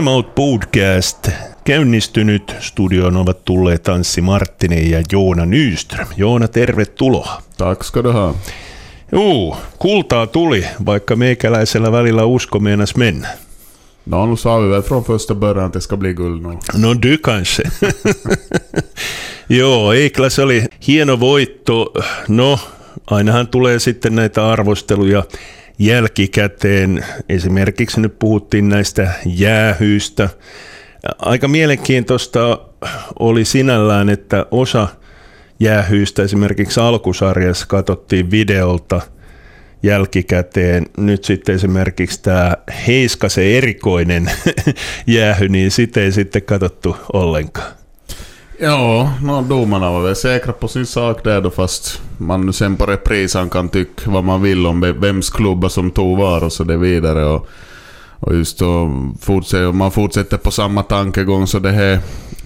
Time Out Podcast käynnistynyt. Studioon ovat tulleet Tanssi Marttinen ja Joona Nyström. Joona, tervetuloa. Tack ska du ha. Juu, kultaa tuli, vaikka meikäläisellä välillä usko meinas mennä. No, nu sa vi väl från första början att det ska bli guld nu. No du kanske. Joo, Eiklas oli hieno voitto. No, ainahan tulee sitten näitä arvosteluja jälkikäteen. Esimerkiksi nyt puhuttiin näistä jäähyistä. Aika mielenkiintoista oli sinällään, että osa jäähyistä esimerkiksi alkusarjassa katsottiin videolta jälkikäteen. Nyt sitten esimerkiksi tämä Heiskasen erikoinen jäähy, niin sitä ei sitten katsottu ollenkaan. Ja, no, domarna var väl säkra på sin sak där då fast man nu sen på reprisan kan tycka vad man vill om vems klubba som tog var och så det vidare. Och, och just då fortsätter, man fortsätter på samma tankegång så det här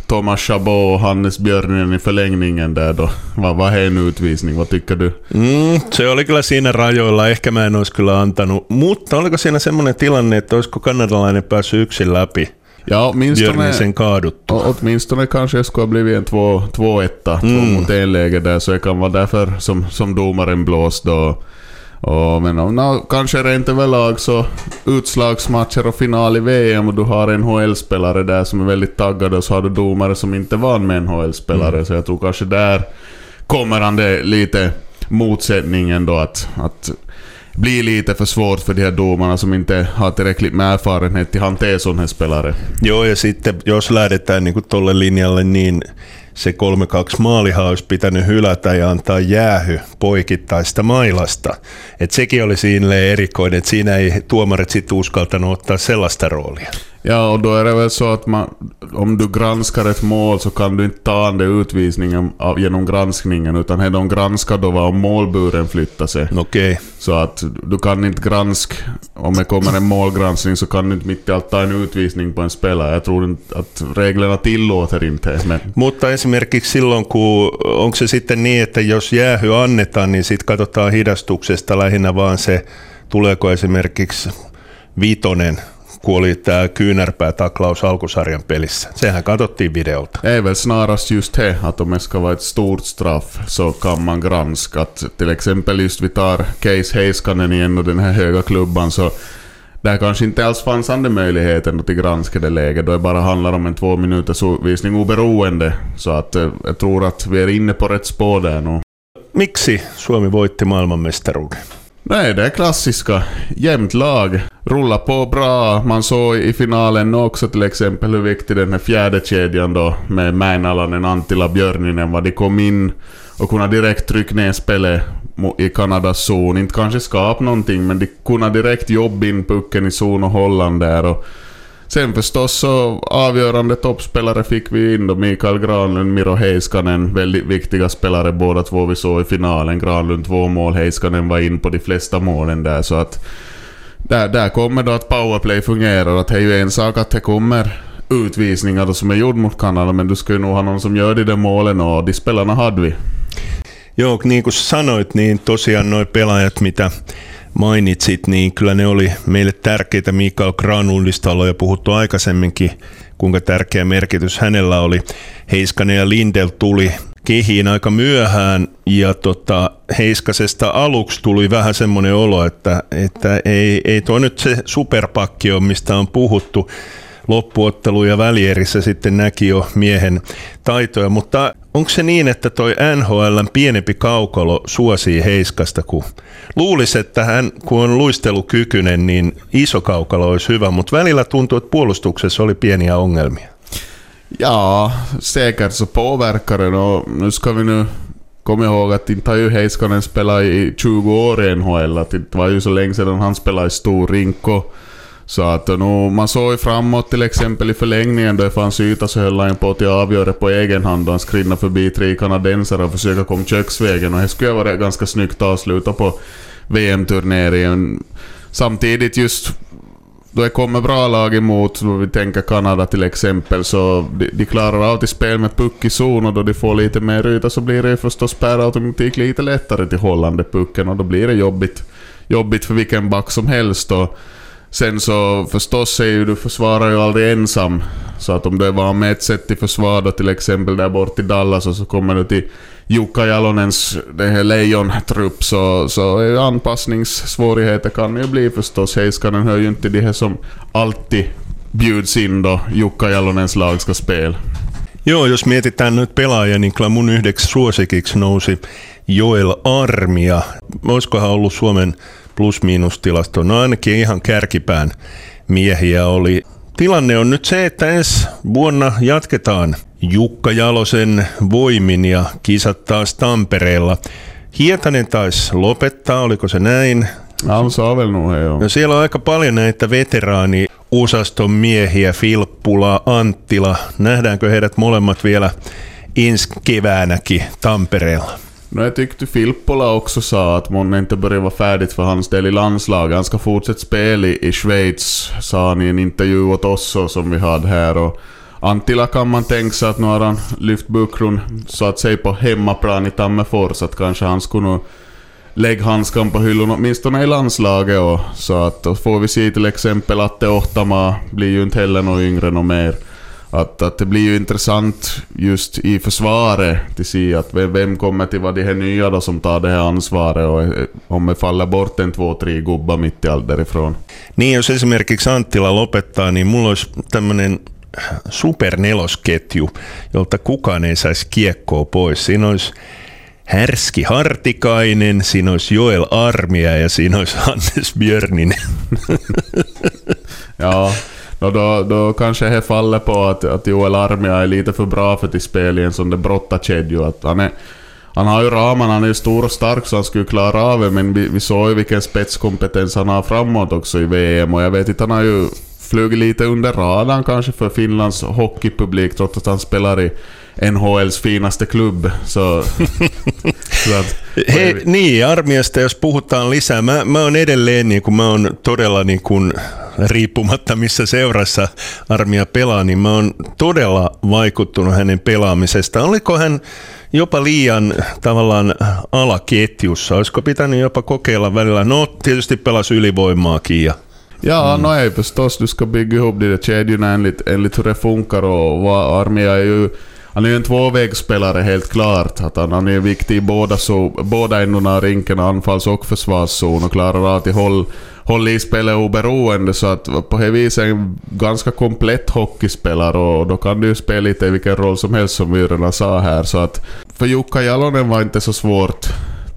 Thomas Chabot och Hannes Björninen i förlängningen där då. Vad, va är en utvisning? Vad tycker du? Mm, se oli kyllä siinä rajoilla. Ehkä mä en olisi kyllä antanut. Mutta oliko siinä semmoinen tilanne, että olisiko kanadalainen päässyt yksin läpi? Ja, åtminstone, Björnisen åtminstone kanske det skulle ha blivit en 2-1, 2 Mm. mot en läge där, så det kan vara därför som, som domaren blåste. Och, och, men och, no, kanske rent överlag så utslagsmatcher och final i VM och du har en NHL-spelare där som är väldigt taggad och så har du domare som inte är van med NHL-spelare. Så jag tror kanske där kommer han det lite motsättningen då att, att bli lite för svårt för de här domarna som inte har tillräckligt med erfarenhet till hantera sådana spelare. Joo, ja sitten jos lähdetään niin tolle linjalle, niin se 3-2 maalihan olisi pitänyt hylätä ja antaa jäähy poikittaista mailasta. Et sekin oli siinä erikoinen, että siinä ei tuomarit sitten uskaltanut ottaa sellaista roolia. Ja, och då är det väl så att man, om du granskar ett mål så kan du inte ta an det utvisningen av, genom granskningen, utan det de granskar då var om målburen flyttar sig. Okay. Så att du kan inte granska, om det kommer en målgranskning så kan du inte mitt i allt ta en utvisning på en spelare. Jag tror inte att reglerna tillåter inte. Men Mutta esimerkiksi silloin, kun onko se sitten niin, että jos jäähy annetaan, niin sitten katsotaan hidastuksesta lähinnä vaan se, tuleeko esimerkiksi vitonen, kun oli tämä kyynärpäätaklaus alkusarjan pelissä. Sehän katsottiin videolta. det är väl snarast just det, att om det ska vara ett stort straff så kan man granska. Att till exempel just vi tar Case Heiskanen igen och den här höga klubban så där kanske inte alls fanns andra möjligheten till granskade läge då det bara handlar om en två minuters utvisning oberoende. Så att eh, jag tror att vi är inne på rätt spår där nu. Miksi Suomi voitti maailmanmestaruuden? Nej, det är klassiska. Jämnt lag. Rulla på bra. Man såg i finalen också till exempel hur viktig den här fjärde kedjan då med Mäinalanen, Antila, Björninen var. De kom in och kunde direkt trycka ner spelet i Kanadas zon. Inte kanske skapa någonting, men de kunde direkt jobba in pucken i zon och hålla den där. Och sen förstås så avgörande toppspelare fick vi in då. Mikael Granlund, Miro Heiskanen. Väldigt viktiga spelare båda två vi såg i finalen. Granlund två mål, Heiskanen var in på de flesta målen där. Så att där, där kommer då att powerplay fungerar. Att det är ju en sak att det kommer utvisningar som är gjord mot Kanada, men du ju nog ha någon som gör de där målen och de spelarna hade vi. Joo, niin kuin sanoit, niin tosiaan nuo pelaajat, mitä mainitsit, niin kyllä ne oli meille tärkeitä. Mikael Granlundista on jo puhuttu aikaisemminkin, kuinka tärkeä merkitys hänellä oli. Heiskanen ja Lindel tuli kehiin aika myöhään ja tota, Heiskasesta aluksi tuli vähän semmoinen olo, että, että ei, ei tuo nyt se superpakki ole, mistä on puhuttu loppuottelu ja välierissä sitten näki jo miehen taitoja, mutta onko se niin, että toi NHLn pienempi kaukalo suosii Heiskasta, kun luulisi, että hän, kun on luistelukykyinen, niin iso kaukalo olisi hyvä, mutta välillä tuntuu, että puolustuksessa oli pieniä ongelmia. Ja, säkert så påverkar det och nu ska vi nu komma ihåg att inte har ju Heiskanen spelat i 20 år i NHL, det var ju så länge sedan han spelade i stor rink och så att eh, nu, man såg ju framåt till exempel i förlängningen då det fanns yta så höll han på att avgöra på egen hand och han skrinna förbi tre kanadensare och försöka komma köksvägen och det skulle vara varit ganska snyggt avsluta på VM-turneringen. Samtidigt just då det kommer bra lag emot, om vi tänker Kanada till exempel, så de, de klarar av till spel med puck i zon och då de får lite mer yta så blir det förstås per automatik lite lättare till hållande pucken och då blir det jobbigt, jobbigt för vilken back som helst. Och Sen så förstås är ju du försvarar ju aldrig ensam. Så att om du är van med ett sätt i försvar då till exempel där bort i Dallas och så kommer du till Jukka Jalonens det här lejontrupp så, så anpassningssvårigheter kan ju bli förstås. Heiskanen hör ju inte till de här som alltid bjuds in då Jukka Jalonens lag ska spela. Joo, jos mietitään nyt pelaajia, niin kyllä mun yhdeksi suosikiksi nousi Joel Armia. Olisikohan ollut Suomen plus-miinus-tilasto? No ainakin ihan kärkipään miehiä oli. Tilanne on nyt se, että ensi vuonna jatketaan Jukka Jalosen voimin ja kisat taas Tampereella. Hietanen taisi lopettaa, oliko se näin? Han sa väl nog joo. No siellä on aika paljon näitä veteraani-osaston miehiä, Filppula, Anttila. Nähdäänkö heidät molemmat vielä ensi keväänäkin Tampereella? No jag tyckte Filppola också sa att månne inte börjar vara färdigt för hans del i landslaget. Han ska fortsätta spela i, i Schweiz, sa han i en intervju åt oss som vi hade här. Och Antilla kan man tänka sig att nu har han lyft bucklan så att säga på hemmaplan i Tammerfors. Att kanske han skulle nog lägga handskan på hyllan åtminstone i landslaget. Och, så att och får vi se till exempel att det Ohtama blir ju inte heller något yngre något mer. Att, att det blir ju intressant just i försvaret till se att vem, kommer till vara de här nya då som tar det här ansvaret och eh, om det faller bort en två, tre gubbar mitt i allt därifrån. Niin, jos esimerkiksi Anttila lopettaa, niin mulla olisi tämmöinen supernelosketju, jolta kukaan ei saisi kiekkoa pois. Siinä olisi Härski Hartikainen, siinä olisi Joel Armia ja siinä olisi Hannes Björninen. Ja, no då, då kanske det faller på att, att Joel Armia är lite för bra för att spela i en sån där brottarkedja. Att han, är, han har ju ramarna, han är ju stor och stark så han skulle klara av det, men vi, vi såg ju vilken spetskompetens han har framåt också i VM och jag vet inte, han har ju flugit lite under radarn kanske för Finlands hockeypublik trots att han spelar i NHLs finaste klubb. Så, så att, Hei, niin, armiasta jos puhutaan lisää, mä, mä oon edelleen, niin kun mä oon todella niin kun, riippumatta missä seurassa armia pelaa, niin mä oon todella vaikuttunut hänen pelaamisesta. Oliko hän jopa liian tavallaan alaketjussa? Olisiko pitänyt jopa kokeilla välillä? No, tietysti pelasi ylivoimaakin ja Ja, no är förstås. Du ska bygga ihop de där kedjorna enligt, enligt hur det funkar och vad Armia är ju... Han är ju en tvåvägsspelare helt klart. Att han, han är viktig i båda, så, båda ändorna av rinken, anfalls och försvarszon och klarar av att hålla hålla i spelet oberoende så att på det viset är en ganska komplett hockeyspelare och då kan du ju spela lite i vilken roll som helst som vi redan sa här så att för Jukka Jalonen var inte så svårt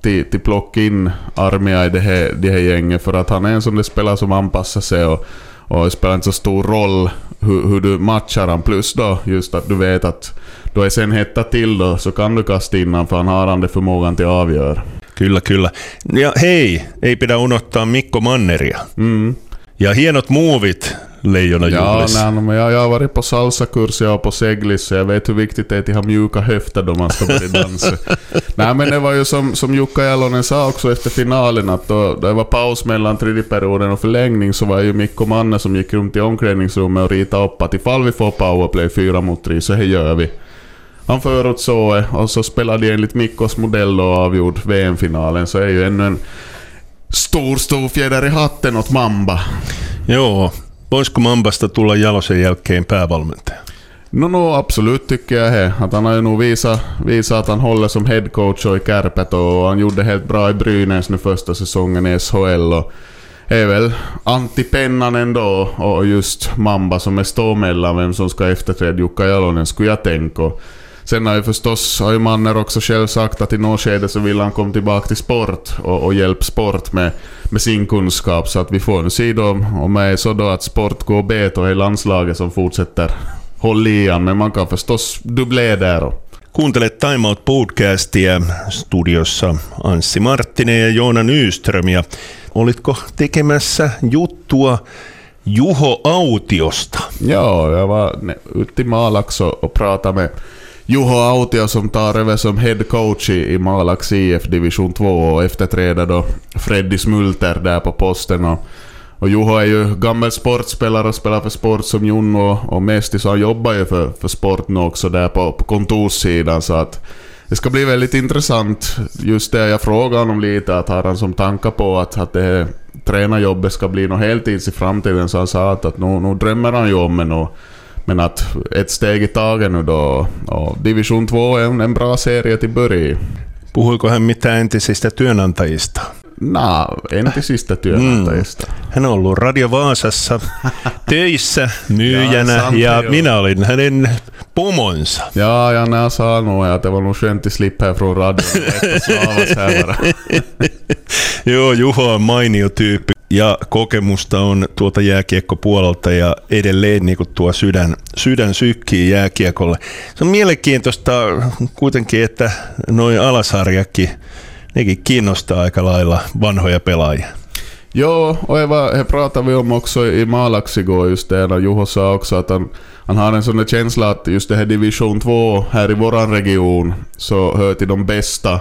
till, till plocka in Armia i det här, det här gänget för att han är en sån där spelare som anpassar sig och, och det spelar inte så stor roll hur, hur du matchar han. Plus då just att du vet att då är sen hetta till då så kan du kasta in han för han har han förmågan till att avgöra. Kyllä, kyllä. Ja hei, ei pidä unohtaa Mikko Manneria. Mm. Ja hienot muuvit Leijona Ja, juhlissa. nej, no, men jag, jag har varit på salsakurs jag och på seglis så jag vet hur viktigt det är att ha mjuka höfter då man ska börja dansa. nej men det var ju som, som Jukka Jalonen sa också efter finalen att då, då det var paus mellan tredje perioden och förlängning så var ju Mikko Manne som gick runt i omklädningsrummet och ritade upp att ifall vi får powerplay 4 mot 3 så här gör vi. Han förutsåg det och så spelade de enligt Mikkos modell och avgjord VM-finalen så är ju ännu en stor, stor fjäder i hatten åt Mamba. Joo, voisiko Mambasta tulla Jalosen jälkeen päävalmentaja? No, no absolut tycker jag det. Att han har ju nog visat, visat att han håller som headcoach och i Kärpät och han gjorde helt bra i Brynäs nu första säsongen i SHL. Och är väl Antti Pennanen då och just Mamba som är stå mellan vem som ska efterträda Jukka Jalonen skulle jag tänka. Sen har ju förstås, har ju Manner också själv sagt att i något skede så vill han komma tillbaka till sport och, och hjälpa sport med, med sin kunskap. Så att vi får nu se då om det är så då att sport går bet och är landslaget som fortsätter hålla i han. Men man kan förstås dubblera där. Och. Kuuntelet Time Out podcastia studiossa Anssi Marttinen ja Joona Nyström. Ja olitko tekemässä juttua Juho Autiosta? Ja, jag var ne- ute i Malax och, och pratade med Juho Autio som tar över som head coach i, Malax IF division 2 och efterträder då Freddy Smulter där på posten. Och, och Juho är ju gammal sportspelare och spelar för sport som Junno och, och Mesti så han jobbar ju för, för sport nu också där på, på kontorssidan så att det ska bli väldigt intressant. Just det jag frågade honom lite, att har han som tankar på att, att det här tränarjobbet ska bli något heltids i framtiden, så han sa att, att nu, nu drömmer han ju om det. Men att ett steg i taget nu då. Och Division 2 är en, en bra serie till början. Puhuiko hän mitään entisistä työnantajista? Nää, entisistä työnantajista. Mm. Hän on ollut Radio Vaasassa töissä myyjänä ja, ja minä olin hänen pomonsa. Ja, ja när jag sa nog att det var nog skönt att slippa här från radion. Joo, Juho on mainio tyyppi ja kokemusta on tuolta jääkiekkopuolelta ja edelleen niin kuin tuo sydän, sydän sykkii jääkiekolle. Se on mielenkiintoista kuitenkin, että noin alasarjakin, nekin kiinnostaa aika lailla vanhoja pelaajia. Joo, och Eva, det pratade vi om också i Malax igår just det, när Juho sa också att han, han har en sån känsla att just det här division 2 här i våran region så hör till de bästa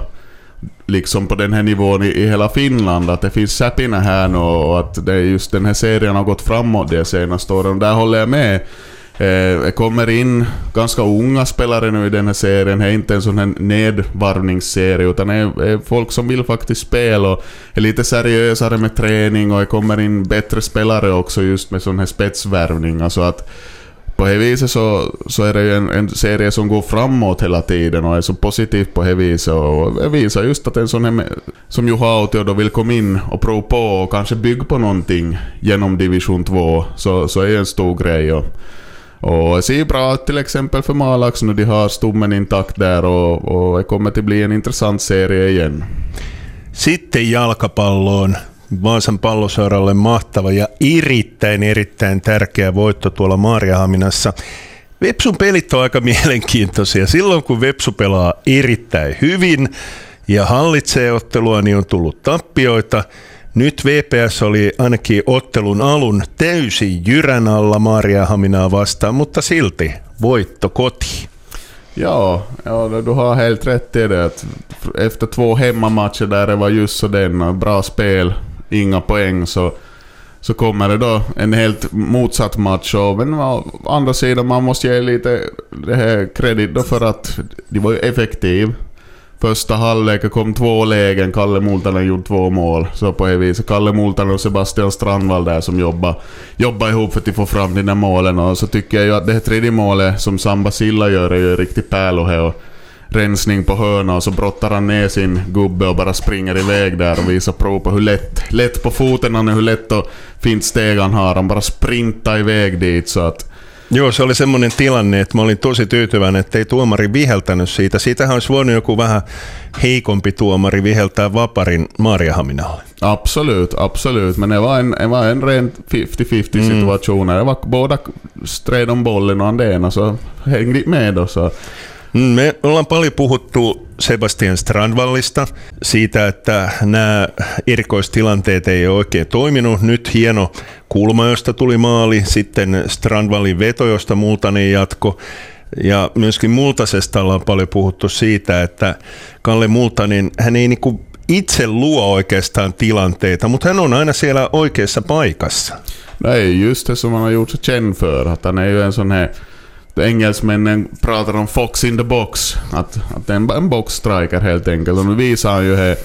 liksom på den här nivån i, i hela Finland, att det finns Säpinä här nu och att det är just den här serien har gått framåt de senaste åren. Där håller jag med. Eh, det kommer in ganska unga spelare nu i den här serien. Det är inte en sån här nedvarvningsserie utan det är folk som vill faktiskt spela och är lite seriösare med träning och det kommer in bättre spelare också just med sån här spetsvärvning. Alltså att på det viset så, så är det ju en, en, serie som går framåt hela tiden och är så positivt på det viset. Och det visar just att en sån här som Juha Autio då vill komma in och prova på och kanske bygga på någonting genom division 2 så, så är det en stor grej. Och, och det ser ju bra ut till exempel för Malax nu. De har stommen intakt där och, och det kommer att bli en intressant serie igen. Sitten jalkapalloon. Vaasan palloseuralle mahtava ja erittäin erittäin tärkeä voitto tuolla Maariahaminassa. Vepsun pelit on aika mielenkiintoisia. Silloin kun Vepsu pelaa erittäin hyvin ja hallitsee ottelua, niin on tullut tappioita. Nyt VPS oli ainakin ottelun alun täysin jyrän alla Maariahaminaa vastaan, mutta silti voitto koti. Ja, ja, du har helt rätt i det. Efter två hemmamatcher där det var just så den, bra spel, inga poäng så, så kommer det då en helt motsatt match. Och, men å andra sidan, man måste ge lite det här kredit då för att de var ju effektiv. Första halvlek kom två lägen, Kalle Multanen gjorde två mål. Så på det viset, Kalle Multanen och Sebastian Strandvall där som jobbar, jobbar ihop för att få fram de där målen. Och så tycker jag ju att det här tredje målet som Samba Silla gör är ju riktigt pärlo här rensning på hörna och så brottar han ner sin gubbe och bara springer iväg där och visar prov på hur lätt, lätt på foten han är, hur lätt och fint steg han har. Han bara sprintar iväg dit så att Joo, se oli semmoinen tilanne, että mä olin tosi tyytyväinen, että ei tuomari viheltänyt siitä. Siitähän olisi voinut joku vähän heikompi tuomari viheltää vaparin Maariahaminalle. Absolut, absolut. Men det var en, det var en ren 50-50 mm. situation. Det var båda stred om bollen och Andena så hängde med då. Så Mm, me ollaan paljon puhuttu Sebastian Strandvallista, siitä, että nämä erikoistilanteet ei ole oikein toiminut. Nyt hieno kulma, josta tuli maali, sitten Strandvallin veto, josta Multanen jatko. Ja myöskin Multasesta ollaan paljon puhuttu siitä, että Kalle Multanen, hän ei niinku itse luo oikeastaan tilanteita, mutta hän on aina siellä oikeassa paikassa. No ei just det som han har gjort sig känd för, att han är ju en sån här engelsmännen pratar om Fox in the box. Att, att det är en, en boxstriker helt enkelt. Och nu visar han ju här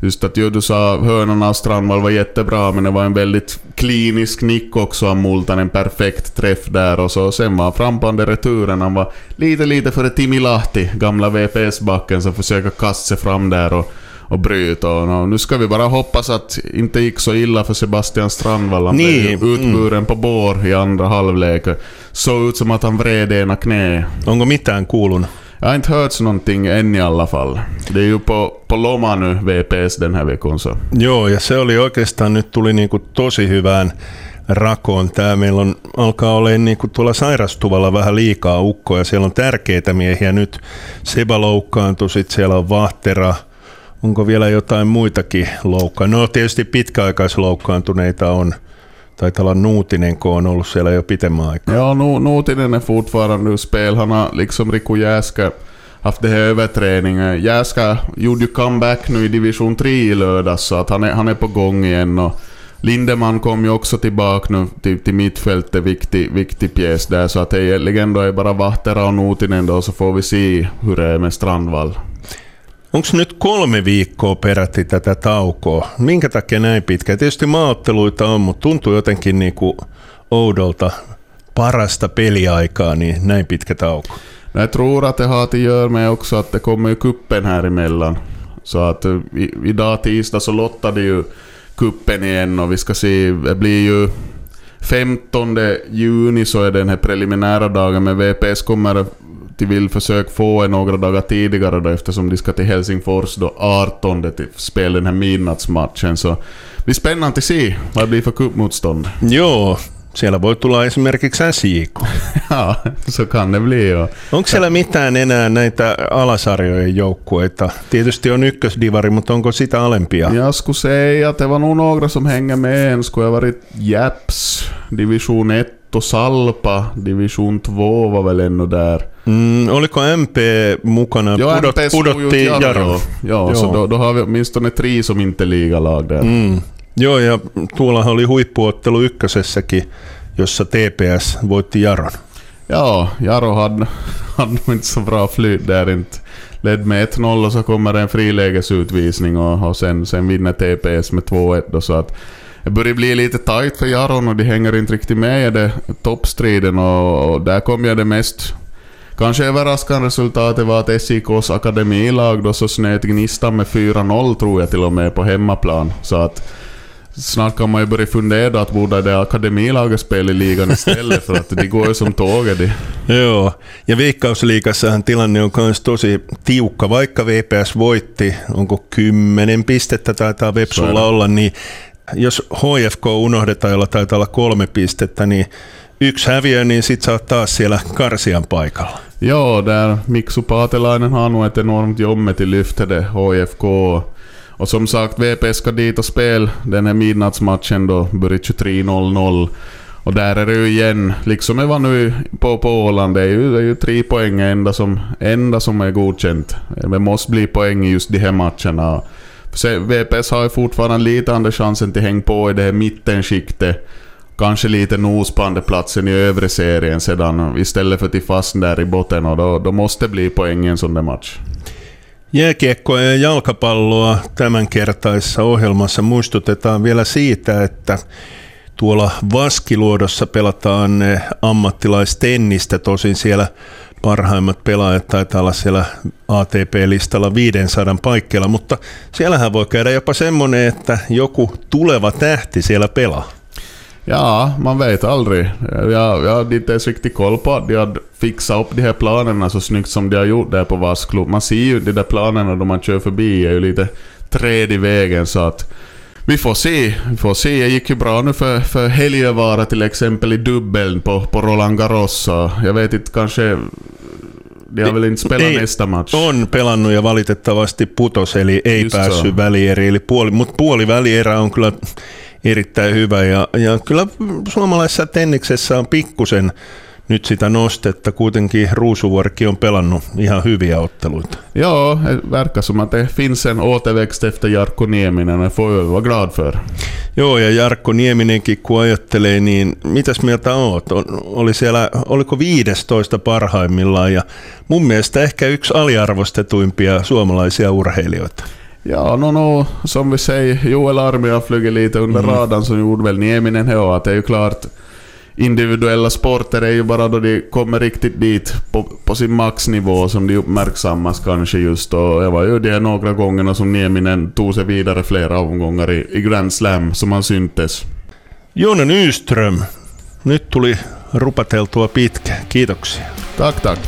Just att ju, du sa hörnorna av Strandvall var jättebra, men det var en väldigt klinisk nick också av Multan. En perfekt träff där och så. Sen var frampande returen. Han var lite, lite före Timi Lahti, gamla VPS-backen, som försöker kasta sig fram där och och bryta. Och nu ska vi bara hoppas att inte gick så illa för Sebastian Strandvall. Han niin. blev utburen mm. på bår i andra halvlek. Såg ut som att han vred ena knä. Onko mitään kuulunut? Jag har inte hört någonting än i alla fall. Det är ju på, på Loma nu, VPS, den här veckan. Så. Joo, ja se oli oikeastaan, nyt tuli niinku tosi hyvään rakoon. Tämä meillä on, alkaa olla niin kuin tuolla sairastuvalla vähän liikaa ukkoja. Siellä on tärkeitä miehiä nyt. Seba loukkaantui, sitten siellä on Vahtera – Onko vielä jotain muitakin loukkaa? No tietysti pitkäaikaisloukkaantuneita on. Taitaa olla Nuutinen, kun on ollut siellä jo pitemmän aikaa. Ja, nu, Nuutinen är fortfarande ur spel. Han har liksom Riku Jäska haft det här överträningen. Jäska gjorde ju comeback nu i division 3 i lördags, så att han är, han är på gång igen. Och Lindeman kom ju också tillbaka nu till, till mittfältet, viktig, viktig pjäs där. Så att det egentligen då är bara Vahtera och Nuutinen då, så får vi se hur det är med Strandvall. Onko nyt kolme viikkoa peräti tätä taukoa? Minkä takia näin pitkä? Tietysti maaotteluita on, mutta tuntuu jotenkin niin kuin oudolta parasta peliaikaa, niin näin pitkä tauko. Jag tror att det har att göra med kuppen här emellan. Så idag tisdag så lottade ju kuppen igen och vi ska se, det blir ju 15 juni så är den här preliminära dagen men VPS kommer till vill försöka få en några dagar tidigare då eftersom de ska till Helsingfors då 18 till spela den här midnattsmatchen så det blir spännande att se vad det blir för cupmotstånd. Joo, siellä voi tulla esimerkiksi SJK. ja, så kan det bli. Ja. Onko siellä mitään enää näitä alasarjojen joukkueita? Tietysti on ykkösdivari, mutta onko sitä alempia? Jag skulle säga att det var nog några som hänger med. En skulle ha varit Japs, division 1 och Salpa, division 2 var väl ännu där. Mm, oliko MP mukana? Jo, Pudot, MP pudotti ut Jaro. Jaron. Ja, så då, då har vi åtminstone tre som inte ligalag där. Mm. Joo, ja tuollahan oli huippuottelu ykkösessäkin, jossa TPS voitti Jaron. Ja, Jaro hade, hade nog inte så bra flyt där inte. Led med 1-0 och så kommer en frilägesutvisning och, och sen, sen vinner TPS med 2-1 då, så att det börjar bli lite tight för Jaron och de hänger inte riktigt med i det toppstriden och, och där kom ju det mest Kanske överraskande resultatet var att SIKs akademilag då så snöt Gnistan med 4-0 tror jag till och med på hemmaplan. Så att snart kan man ju börja fundera att borde det akademilaget spela i ligan istället för att de går ju som tåget. De. Joo, ja Veikkausliikassahan tilanne on myös tosi tiukka, vaikka VPS voitti, onko kymmenen pistettä taitaa Vepsulla olla, niin jos HFK unohdetaan, jolla taitaa olla kolme pistettä, niin yksi häviö, niin sit sä oot taas siellä Karsian paikalla. Ja, där Miksu Paatelainen har nog ett enormt jobb HIFK. Och som sagt, VP ska dit och spela den här midnattsmatchen då, börjar 23.00. Och där är det ju igen, liksom det var nu på, på Åland, det är ju, det är ju tre poäng enda som, enda som är godkänt. Det måste bli poäng i just de här matcherna. VPS har ju fortfarande lite andra chansen till häng på i det här mittenskiktet. Kanske lite nos på andra i övre serien sedan istället för till fast där i botten och då, då måste bli poäng i en sån där match. Jääkiekkoa ja jalkapalloa tämänkertaisessa ohjelmassa muistutetaan vielä siitä, että tuolla Vaskiluodossa pelataan eh, ammattilaistennistä, tosin siellä parhaimmat pelaajat taitaa olla siellä ATP-listalla 500 paikkeilla, mutta siellähän voi käydä jopa semmoinen, että joku tuleva tähti siellä pelaa. Ja, man vet aldrig. Jag, jag hade inte ens riktigt koll på att de hade fixat upp de här planerna så snyggt som de har gjort där på Vasklub. Man ser ju de där planerna då man kör förbi är ju lite träd i vägen så att vi får se. Vi får se. Det gick ju bra nu för, för Heliövara till exempel i dubbeln på, på Roland Garros. Jag vet inte, kanske... De har väl inte spelat Ei, nästa match. On pelannut ja valitettavasti putos, eli ei Just päässyt so. välieriin, eli puoli, mutta puoli välierä on kyllä erittäin hyvä ja, ja kyllä suomalaisessa tenniksessä on pikkusen nyt sitä nostetta. Kuitenkin Ruusuvuorikin on pelannut ihan hyviä otteluita. Ja, det verkar som att det finns en återväxt efter Jarkko Nieminen. Det får vi vara glad för. Joo, ja Jarkko Nieminenkin kun ajattelee, niin mitäs mieltä oot? On- Oli siellä, oliko 15 parhaimmillaan ja mun mielestä ehkä yksi aliarvostetuimpia suomalaisia urheilijoita. Ja, no, no, som vi säger, Joel Armi har flugit lite under Mm. radarn som gjorde väl Nieminen här att det är ju klart individuella sporter är ju bara då de kommer riktigt dit på, på sin maxnivå som de uppmärksammas kanske just och det var ju det några gångerna som Nieminen tog sig vidare flera omgångar i, i Grand Slam som han syntes. Joona Nyström, nyt tuli rupateltua pitkä. Kiitoksia. Tack, tack.